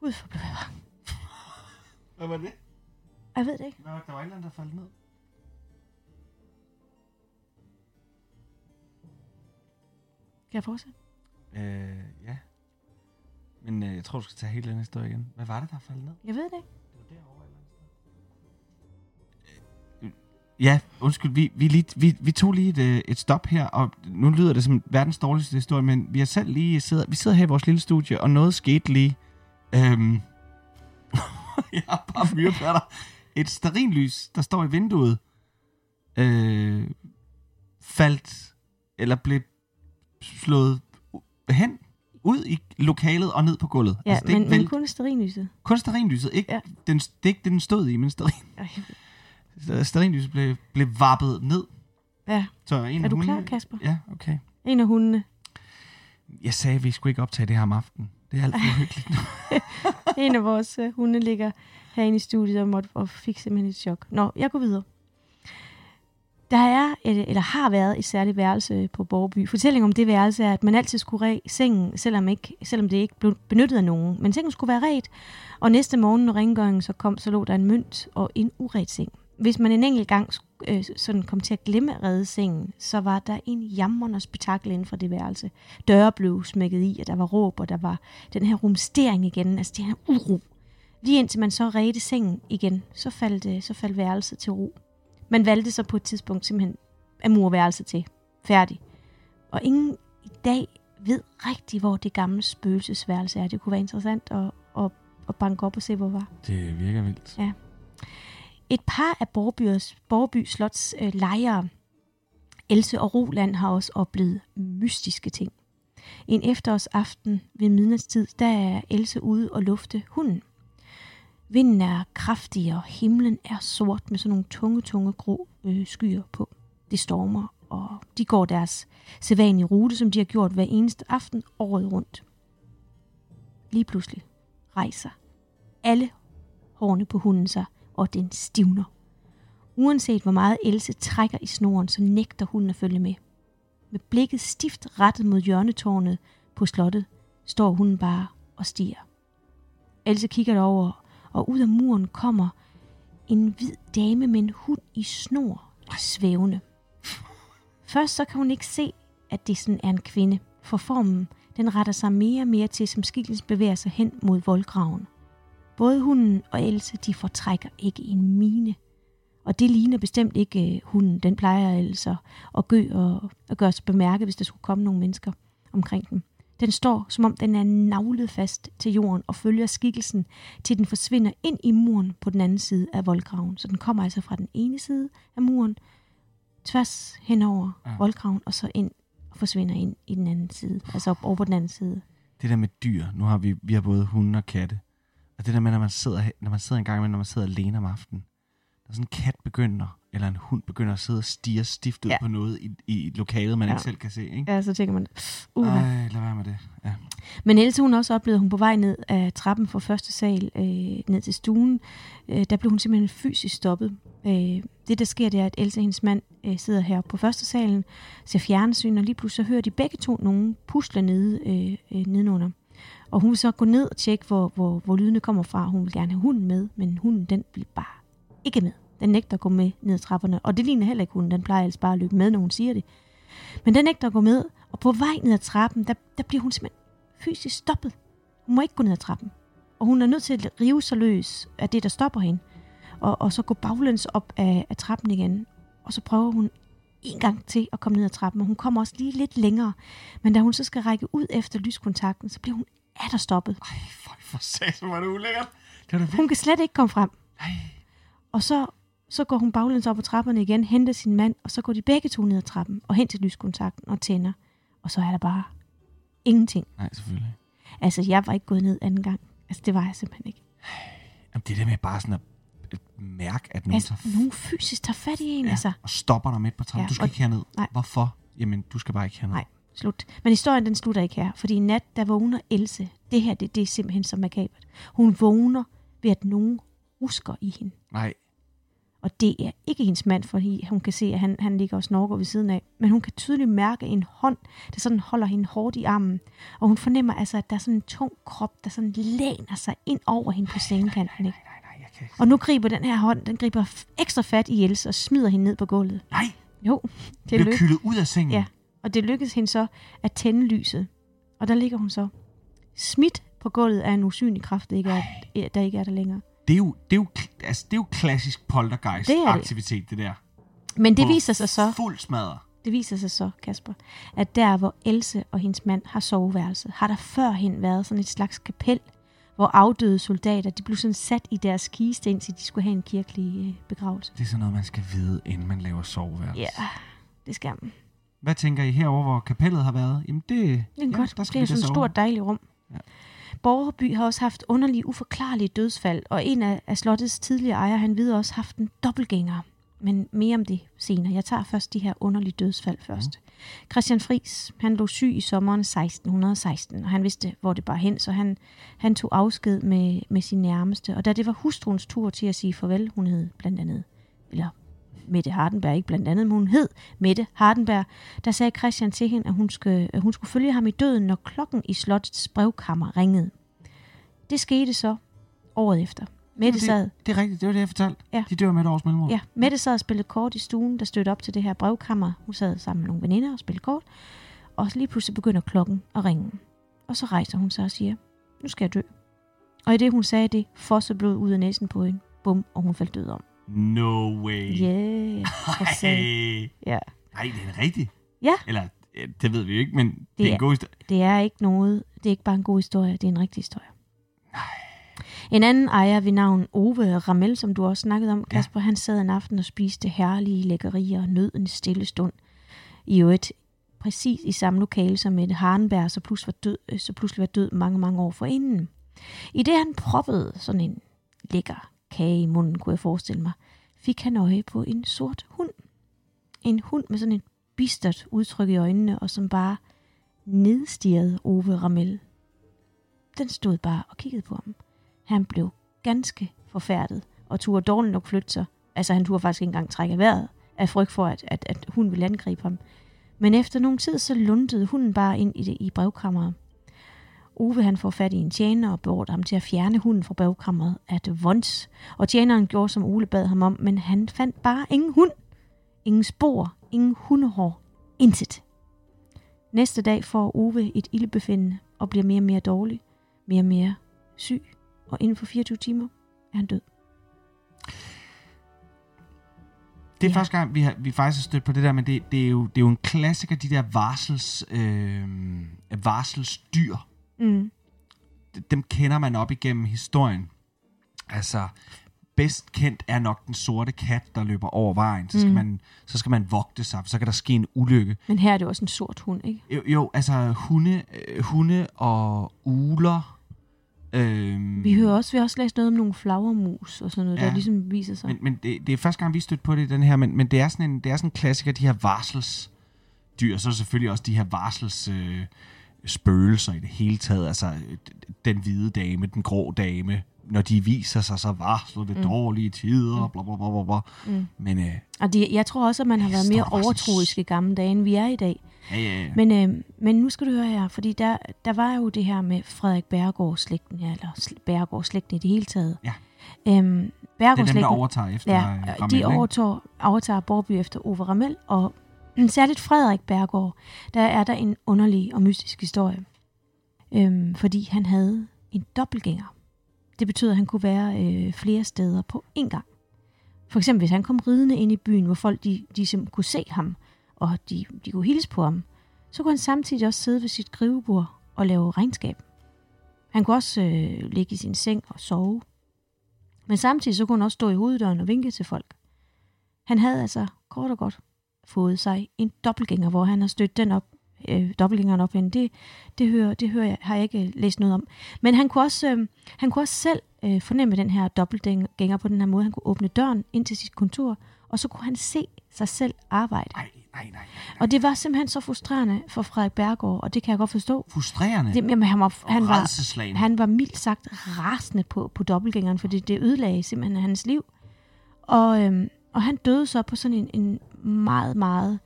Gud, for blev jeg bange. Hvad var det? Jeg ved det ikke. Nå, der var et eller andet, der faldt ned. Kan jeg fortsætte? Øh, ja. Men øh, jeg tror, du skal tage hele den historie igen. Hvad var det, der faldt ned? Jeg ved det ikke. Det var derovre eller andet sted. Ja, undskyld, vi, vi, lige, vi, vi tog lige et, øh, et stop her, og nu lyder det som verdens dårligste historie, men vi har selv lige sidder, vi sidder her i vores lille studie, og noget skete lige. Øhm, jeg har bare myrepatter. Et sterinlys, der står i vinduet, øh, faldt, eller blev slået hen, ud i lokalet og ned på gulvet. Ja, altså, det er men, ikke men kun sterinlyset. kun sterinlyset, ikke, Ja. den, det er ikke det, den stod i, men sterin, Ej, sterinlyset blev, blev vappet ned. Ja, Så en er af du klar, hundene- Kasper? Ja, okay. En af hundene. Jeg sagde, at vi skulle ikke optage det her om aftenen. Det er alt for hyggeligt. En af vores uh, hunde ligger herinde i studiet og, måtte, og fik simpelthen et chok. Nå, jeg går videre. Der er, et, eller har været et særligt værelse på Borgby. Fortællingen om det værelse er, at man altid skulle ræ sengen, selvom, ikke, selvom det ikke blev benyttet af nogen. Men sengen skulle være ret, og næste morgen, når rengøringen så kom, så lå der en mønt og en uret seng. Hvis man en enkelt gang øh, sådan kom til at glemme at redde sengen, så var der en jammerende spektakel inden for det værelse. Døre blev smækket i, og der var råb, og der var den her rumstering igen, altså det her uro. Lige indtil man så redde sengen igen, så faldt, øh, så faldt værelset til ro. Man valgte så på et tidspunkt simpelthen at mure værelset til. Færdig. Og ingen i dag ved rigtigt, hvor det gamle spøgelsesværelse er. Det kunne være interessant at, at, at banke op og se, hvor var. Det virker vildt. Ja. Et par af Borbyers, Borby Slots øh, lejere, Else og Roland, har også oplevet mystiske ting. En efterårsaften ved midnatstid, der er Else ude og lufte hunden. Vinden er kraftig, og himlen er sort med sådan nogle tunge, tunge grå øh, skyer på. Det stormer, og de går deres sædvanlige rute, som de har gjort hver eneste aften året rundt. Lige pludselig rejser alle hårene på hunden sig, og den stivner. Uanset hvor meget Else trækker i snoren, så nægter hunden at følge med. Med blikket stift rettet mod hjørnetårnet på slottet, står hunden bare og stiger. Else kigger derover, og ud af muren kommer en hvid dame med en hund i snor svævende. Først så kan hun ikke se, at det sådan er en kvinde, for formen den retter sig mere og mere til, som skikkelsen bevæger sig hen mod voldgraven. Både hunden og Else, de fortrækker ikke en mine. Og det ligner bestemt ikke øh, hunden. Den plejer altså at gø og at gøre sig bemærket, hvis der skulle komme nogle mennesker omkring den. Den står, som om den er navlet fast til jorden og følger skikkelsen, til den forsvinder ind i muren på den anden side af voldgraven. Så den kommer altså fra den ene side af muren, tværs henover ja. voldgraven, og så ind og forsvinder ind i den anden side, altså op over på den anden side. Det der med dyr, nu har vi, vi har både hunde og katte. Og det der med, når man sidder, når man sidder en gang med, når man sidder alene om aftenen, når sådan en kat begynder, eller en hund begynder at sidde og stige stift ud ja. på noget i, i lokalet, man ja. ikke selv kan se, ikke? Ja, så tænker man, uh. Ej, lad være med det. Ja. Men Else, hun også oplevede, hun på vej ned af trappen fra første sal, øh, ned til stuen, øh, der blev hun simpelthen fysisk stoppet. Øh, det, der sker, det er, at Else og hendes mand øh, sidder her på første salen, ser fjernsyn, og lige pludselig så hører de begge to nogen pusle nede øh, øh, nedenunder. Og hun vil så gå ned og tjekke, hvor, hvor, hvor lydene kommer fra. Hun vil gerne have hunden med, men hunden den bliver bare ikke med. Den nægter at gå med ned ad trapperne. Og det ligner heller ikke hunden. Den plejer altså bare at løbe med, når hun siger det. Men den nægter at gå med. Og på vej ned ad trappen, der, der bliver hun simpelthen fysisk stoppet. Hun må ikke gå ned ad trappen. Og hun er nødt til at rive sig løs af det, der stopper hende. Og, og så gå baglæns op af, af trappen igen. Og så prøver hun en gang til at komme ned ad trappen. Og hun kommer også lige lidt længere. Men da hun så skal række ud efter lyskontakten, så bliver hun er der stoppet. Ej, for satan, var det ulækkert. Det var hun kan slet ikke komme frem. Ej. Og så, så går hun baglæns op ad trapperne igen, henter sin mand, og så går de begge to ned ad trappen og hen til lyskontakten og tænder. Og så er der bare ingenting. Nej, selvfølgelig. Altså, jeg var ikke gået ned anden gang. Altså, det var jeg simpelthen ikke. Jamen, det der med bare sådan at mærke, at nogen, altså, tager, nogen fysisk tager fat i en, ja, altså. og stopper dig midt på trappen. Ja, du skal og, ikke herned. Nej. Hvorfor? Jamen, du skal bare ikke herned. Nej, slut. Men historien, den slutter ikke her. Fordi i nat, der vågner Else. Det her, det, det er simpelthen så makabert. Hun vågner ved, at nogen rusker i hende. Nej. Og det er ikke hendes mand, fordi hun kan se, at han, han ligger og snorker ved siden af. Men hun kan tydeligt mærke en hånd, der sådan holder hende hårdt i armen. Og hun fornemmer altså, at der er sådan en tung krop, der sådan læner sig ind over hende på sengekanten. Ikke? Nej, nej, nej, jeg kan... Og nu griber den her hånd, den griber ekstra fat i Else og smider hende ned på gulvet. Nej! Jo, det er Bliver kyldet ud af sengen? Ja, og det lykkedes hende så at tænde lyset. Og der ligger hun så smidt på gulvet af en usynlig kraft, der ikke er, der ikke er der længere. Det er jo, det er jo, altså, det er jo klassisk poltergeist-aktivitet, det. det der. Men det viser sig så... Fuld smadre. Det viser sig så, Kasper, at der, hvor Else og hendes mand har soveværelset, har der førhen været sådan et slags kapel, hvor afdøde soldater, de blev sådan sat i deres kiste, indtil de skulle have en kirkelig øh, begravelse. Det er sådan noget, man skal vide, inden man laver soveværelse. Ja, det skal man. Hvad tænker I herover, hvor kapellet har været? Jamen det, det er ja, godt. Der skal det er sådan et stort dejligt rum. Ja. Borgerby har også haft underlige, uforklarlige dødsfald, og en af, af slottets tidligere ejere, han videre også haft en dobbeltgænger. Men mere om det senere. Jeg tager først de her underlige dødsfald først. Mm. Christian Fris, han lå syg i sommeren 1616, og han vidste, hvor det bare hen, så han, han tog afsked med, med sin nærmeste. Og da det var hustruens tur til at sige farvel, hun hed blandt andet, eller Mette Hardenberg, ikke blandt andet, men hun hed Mette Hardenberg, der sagde Christian til hende, at hun, skulle, at hun skulle følge ham i døden, når klokken i slottets brevkammer ringede. Det skete så året efter. Mette sad... Det, det er rigtigt, det var det, jeg fortalte. Ja. De dør med et års mellemrum. Ja, Mette sad og spillede kort i stuen, der stødte op til det her brevkammer. Hun sad sammen med nogle veninder og spillede kort. Og lige pludselig begynder klokken at ringe. Og så rejser hun sig og siger, nu skal jeg dø. Og i det, hun sagde det, fossede blod ud af næsen på hende. Bum, og hun faldt død om. No way. Yeah. Ej. Ja. Nej, det er rigtigt. Ja. Eller, det ved vi jo ikke, men det, det er en god historie. Det er ikke noget, det er ikke bare en god historie, det er en rigtig historie. Nej. En anden ejer ved navn Ove Ramel, som du også snakkede om, Kasper, ja. han sad en aften og spiste herlige lækkerier og nød en stille stund. I øvrigt præcis i samme lokale som et Harnberg, så pludselig var død, så pludselig var død mange, mange år forinden. I det han proppede sådan en lækker kage i munden, kunne jeg forestille mig, fik han øje på en sort hund. En hund med sådan et bistert udtryk i øjnene, og som bare nedstirrede Ove Ramel. Den stod bare og kiggede på ham. Han blev ganske forfærdet, og turde dårligt nok flytte sig. Altså han turde faktisk ikke engang trække vejret, af frygt for, at, at, at hun ville angribe ham. Men efter nogen tid, så lundede hunden bare ind i, det, i brevkammeret. Ove han får fat i en tjener og beordrer ham til at fjerne hunden fra brevkammeret at once. Og tjeneren gjorde, som Ole bad ham om, men han fandt bare ingen hund. Ingen spor, ingen hundehår, intet. Næste dag får Ove et ildbefindende og bliver mere og mere dårlig, mere og mere syg, og inden for 24 timer er han død. Det er ja. første gang, vi, har, vi faktisk har stødt på det der, men det, det, er, jo, det er jo en klassiker, de der varsels, øh, varselsdyr. Mm. Dem kender man op igennem historien. Altså, bedst kendt er nok den sorte kat, der løber over vejen. Så skal, mm. man, så skal man vogte sig, for så kan der ske en ulykke. Men her er det også en sort hund, ikke? Jo, jo altså hunde, øh, hunde og uler Øhm, vi hører også, vi har også læst noget om nogle flagermus og sådan noget, ja, der ligesom viser sig. Men, men det, det er første gang, vi stødt på det den her, men, men det, er sådan en, det er sådan en klassiker, de her varselsdyr, så er selvfølgelig også de her varsels... Øh, spøgelser i det hele taget, altså den hvide dame, den grå dame, når de viser sig, så varsler det mm. dårlige tider, mm. bla bla bla bla. Mm. Men, øh, og de, jeg tror også, at man har været mere overtroisk i gamle dage, end vi er i dag. Ja, ja, ja. Men, øh, men nu skal du høre her, fordi der, der var jo det her med Frederik Bergård-slægten, ja, eller Bergård-slægten i det hele taget. Ja. Øhm, det er dem, der overtager efter ja, Ramel, de overtager, overtager Borby efter Ove Ramel, og særligt Frederik Bergård, der er der en underlig og mystisk historie. Øhm, fordi han havde en dobbeltgænger. Det betyder, at han kunne være øh, flere steder på én gang. For eksempel, hvis han kom ridende ind i byen, hvor folk de, de kunne se ham, og de, de kunne hilse på ham, så kunne han samtidig også sidde ved sit skrivebord og lave regnskab. Han kunne også øh, ligge i sin seng og sove. Men samtidig så kunne han også stå i hoveddøren og vinke til folk. Han havde altså kort og godt fået sig en dobbeltgænger, hvor han har stødt den op, øh, dobbeltgængeren op hende. Det, det, hører, det hører jeg, har jeg ikke læst noget om. Men han kunne også, øh, han kunne også selv øh, fornemme den her dobbeltgænger på den her måde. Han kunne åbne døren ind til sit kontor, og så kunne han se sig selv arbejde. Nej, nej, nej, nej. Og det var simpelthen så frustrerende for Frederik Bergård, og det kan jeg godt forstå. Frustrerende? Det, jamen, han, var, han, var, han var mildt sagt rasende på, på dobbeltgængeren, fordi det ødelagde simpelthen hans liv. Og, øhm, og han døde så på sådan en, en meget, meget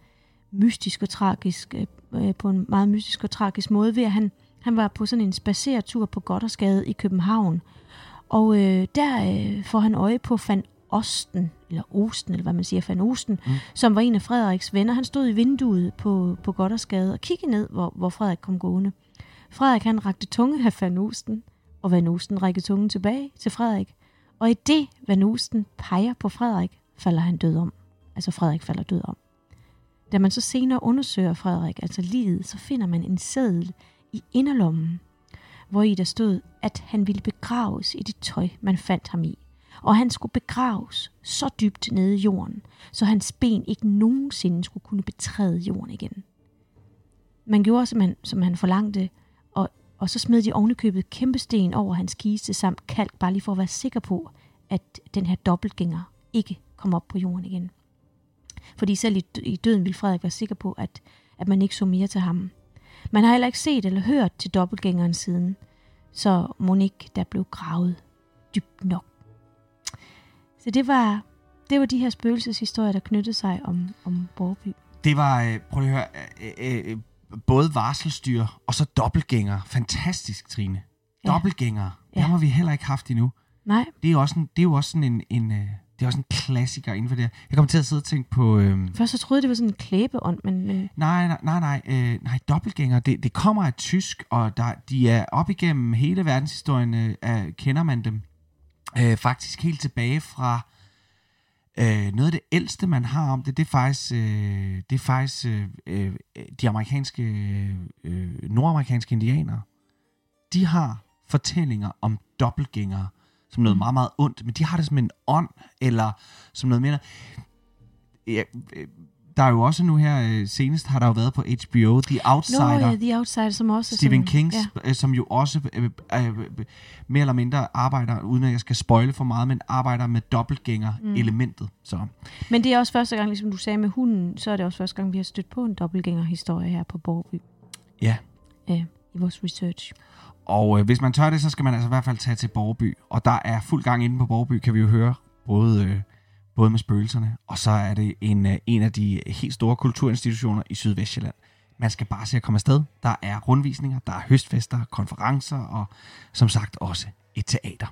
mystisk og tragisk, øh, på en meget mystisk og tragisk måde, ved at han, han var på sådan en spacertur på Goddersgade i København. Og øh, der øh, får han øje på Van Osten, eller Osten, eller hvad man siger, Van Osten, mm. som var en af Frederiks venner. Han stod i vinduet på, på Goddersgade og kiggede ned, hvor, hvor Frederik kom gående. Frederik han rakte tunge af Van Osten, og Van Osten rækkede tungen tilbage til Frederik. Og i det, Van Osten peger på Frederik, falder han død om. Altså Frederik falder død om. Da man så senere undersøger Frederik, altså livet, så finder man en seddel i inderlommen, hvor i der stod, at han ville begraves i det tøj, man fandt ham i. Og han skulle begraves så dybt nede i jorden, så hans ben ikke nogensinde skulle kunne betræde jorden igen. Man gjorde, som han, som han forlangte, og, og så smed de ovenikøbet kæmpe sten over hans kiste samt kalk, bare lige for at være sikker på, at den her dobbeltgænger ikke kom op på jorden igen. Fordi selv i, i døden ville Frederik være sikker på, at, at man ikke så mere til ham. Man har heller ikke set eller hørt til dobbeltgængeren siden, så Monique der blev gravet dybt nok. Så det var, det var de her spøgelseshistorier, der knyttede sig om, om Borby. Det var, øh, prøv at høre, øh, øh, både varselsdyr og så dobbeltgænger. Fantastisk, Trine. Ja. Dobbeltgænger, ja. det har vi heller ikke haft endnu. Nej. Det er jo også, en, det er jo også sådan en, en, det er også en klassiker inden for det Jeg kommer til at sidde og tænke på... Øhm, Først så troede det var sådan en klæbeånd, men... men... Nej, nej, nej, nej, øh, nej dobbeltgænger, det, det kommer af tysk, og der, de er op igennem hele verdenshistorien, øh, kender man dem. Øh, faktisk helt tilbage fra... Øh, noget af det ældste, man har om det, det er faktisk, øh, det er faktisk øh, øh, de amerikanske, øh, nordamerikanske indianere. De har fortællinger om dobbeltgængere, som noget meget, meget ondt, men de har det som en ånd, eller som noget mere... Ja, øh, der er jo også nu her, øh, senest har der jo været på HBO, The Outsider. Nå ja, The Outsider, som også Stephen Kings, Ja. ja. som jo også øh, øh, øh, mere eller mindre arbejder, uden at jeg skal spoile for meget, men arbejder med dobbeltgænger-elementet. Så Men det er også første gang, ligesom du sagde med hunden, så er det også første gang, vi har stødt på en dobbeltgænger-historie her på Borgby ja, øh, i vores research og øh, hvis man tør det, så skal man altså i hvert fald tage til Borgby. Og der er fuld gang inde på Borgby, kan vi jo høre, både, øh, både med spøgelserne, og så er det en, øh, en af de helt store kulturinstitutioner i Sydvestjylland. Man skal bare se at komme afsted. Der er rundvisninger, der er høstfester, konferencer og som sagt også et teater.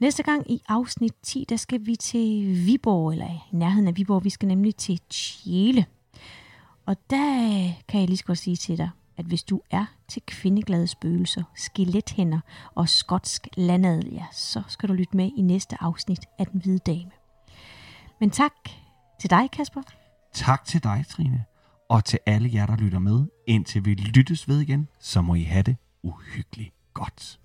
Næste gang i afsnit 10, der skal vi til Viborg, eller i nærheden af Viborg. Vi skal nemlig til Tjele. Og der kan jeg lige så godt sige til dig, at hvis du er til kvindeglade spøgelser, skelethænder og skotsk landadel, ja, så skal du lytte med i næste afsnit af Den Hvide Dame. Men tak til dig, Kasper. Tak til dig, Trine, og til alle jer, der lytter med. Indtil vi lyttes ved igen, så må I have det uhyggeligt godt.